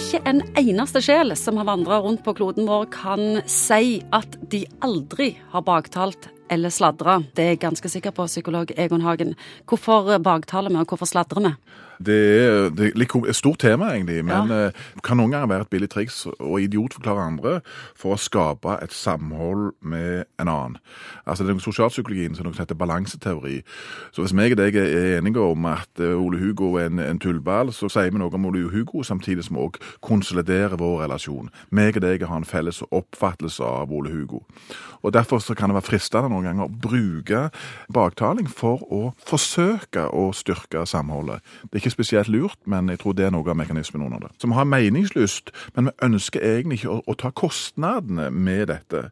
Ikke en eneste sjel som har vandra rundt på kloden vår, kan si at de aldri har baktalt eller sladra. Det er jeg ganske sikker på, psykolog Egon Hagen. Hvorfor baktaler vi, og hvorfor sladrer vi? Det er, det er et stort tema, egentlig, men ja. kan noen ganger være et billig triks å idiotforklare andre for å skape et samhold med en annen. Altså, det er noe Sosialpsykologien som er heter balanseteori. Så hvis meg og deg er enige om at eh, Ole Hugo er en, en tullball, så sier vi noe om Ole Hugo, samtidig som vi også konsoliderer vår relasjon. Meg og deg har en felles oppfattelse av Ole Hugo. Og Derfor så kan det være fristende noen ganger å bruke baktaling for å forsøke å styrke samholdet. Det er ikke spesielt lurt, men jeg tror det er noe av mekanismen under det. Så vi har meningslyst, men vi ønsker egentlig ikke å, å ta kostnadene med dette.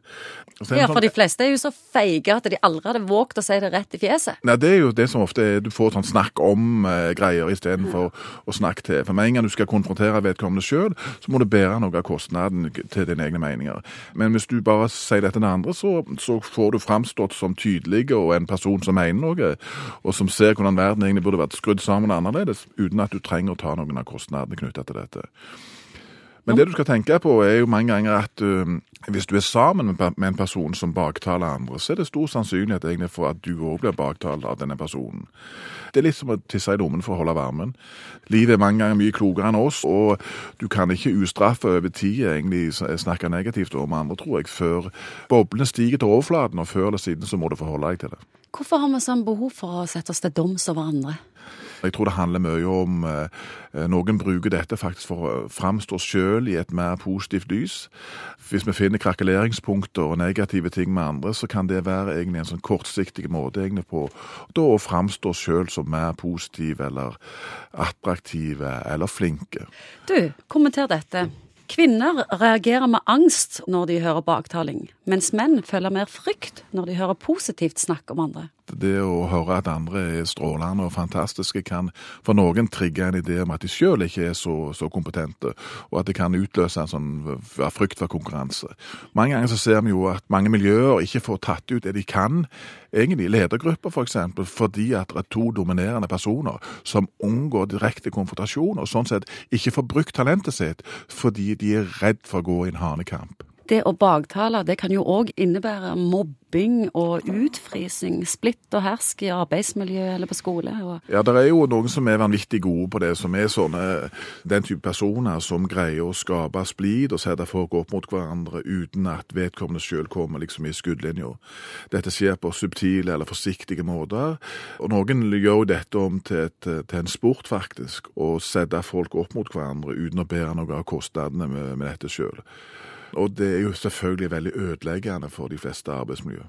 Ja, en for sånn- de fleste er jo så feige at de aldri hadde våget å si det rett i fjeset. Nei, Det er jo det som ofte er, du får sånn snakk om eh, greier istedenfor å snakke til. For med en gang du skal konfrontere vedkommende sjøl, så må du bære noe av kostnaden til dine egne meninger. Men hvis du bare sier dette til andre, så, så får du framstått som tydelig og en person som mener noe, og som ser hvordan verden egentlig burde vært skrudd sammen annerledes, uten at du trenger å ta noen av kostnadene knytta til dette. Men det du skal tenke på, er jo mange ganger at um, hvis du er sammen med, en person som baktaler andre, så er det stor sannsynlighet egentlig for at du òg blir baktalt av denne personen. Det er litt som å tisse i lommen for å holde varmen. Livet er mange ganger mye klokere enn oss, og du kan ikke ustraffe over tid egentlig snakke negativt om andre, tror jeg, før boblene stiger til overflaten, og før eller siden så må du forholde deg til det. Hvorfor har vi sånn behov for å sette oss til doms over andre? Jeg tror det handler mye om eh, Noen bruker dette faktisk for å framstå sjøl i et mer positivt lys. Hvis vi finner krakkeleringspunkter og negative ting med andre, så kan det være egentlig en sånn kortsiktig måte egentlig på da å framstå sjøl som mer positiv eller attraktive eller flinke. Du, kommenter dette. Kvinner reagerer med angst når de hører baktaling, mens menn føler mer frykt når de hører positivt snakk om andre. Det å høre at andre er strålende og fantastiske kan for noen trigge en idé om at de sjøl ikke er så, så kompetente, og at det kan utløse en sånn frykt for konkurranse. Mange ganger så ser vi jo at mange miljøer ikke får tatt ut det de kan, egentlig ledergrupper f.eks., for eksempel, fordi at det er to dominerende personer som unngår direkte konfrontasjon, og sånn sett ikke får brukt talentet sitt fordi de er redd for å gå i en hanekamp. Det å baktale det kan jo òg innebære mobbing og utfrysing, splitt og hersk i arbeidsmiljøet eller på skole. Og Ja, det er jo noen som er vanvittig gode på det, som er sånne, den type personer som greier å skape splid og sette folk opp mot hverandre uten at vedkommende selv kommer liksom i skuddlinja. Dette skjer på subtile eller forsiktige måter, og noen gjør jo dette om til, et, til en sport faktisk, å sette folk opp mot hverandre uten å bære noe av kostnadene med, med dette selv. Og det er jo selvfølgelig veldig ødeleggende for de fleste arbeidsmiljø.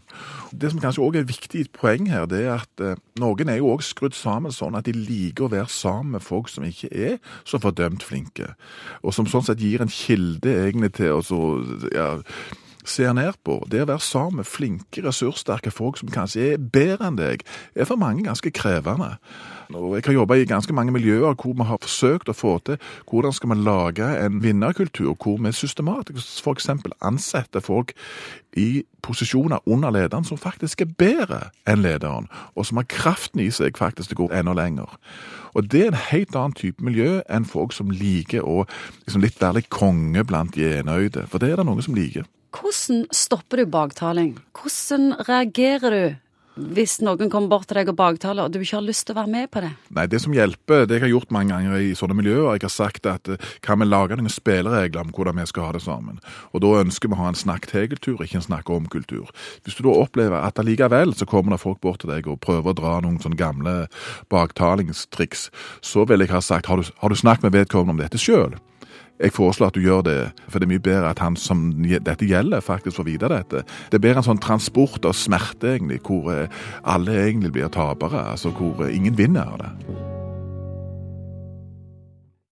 Det som kanskje også er et viktig poeng her, det er at eh, noen er jo også skrudd sammen sånn at de liker å være sammen med folk som ikke er så fordømt flinke, og som sånn sett gir en kilde egentlig til å så, ja, ser ned på. Det å være sammen med flinke, ressurssterke folk som kanskje er bedre enn deg, er for mange ganske krevende. Og jeg har jobba i ganske mange miljøer hvor vi har forsøkt å få til hvordan skal vi lage en vinnerkultur hvor vi systematisk f.eks. ansetter folk i posisjoner under lederen som faktisk er bedre enn lederen, og som har kraften i seg faktisk til å gå enda lenger. Og det er en helt annen type miljø enn folk som liker å liksom litt være litt konge blant de enøyde, for det er det noen som liker. Hvordan stopper du baktaling? Hvordan reagerer du hvis noen kommer bort til deg og baktaler, og du ikke har lyst til å være med på det? Nei, det som hjelper, det jeg har gjort mange ganger i sånne miljøer, jeg har sagt at eh, kan vi lage noen spilleregler om hvordan vi skal ha det sammen? Og da ønsker vi å ha en snakk-til-kultur, ikke en snakk-om-kultur. Hvis du da opplever at allikevel så kommer det folk bort til deg og prøver å dra noen sånne gamle baktalingstriks, så vil jeg ha sagt, har du, har du snakket med vedkommende om dette sjøl? Jeg foreslår at du gjør det, for det er mye bedre at han som dette gjelder, faktisk får vite dette. Det er bedre en sånn transport av smerte, egentlig, hvor eh, alle egentlig blir tapere, altså hvor eh, ingen vinner av det.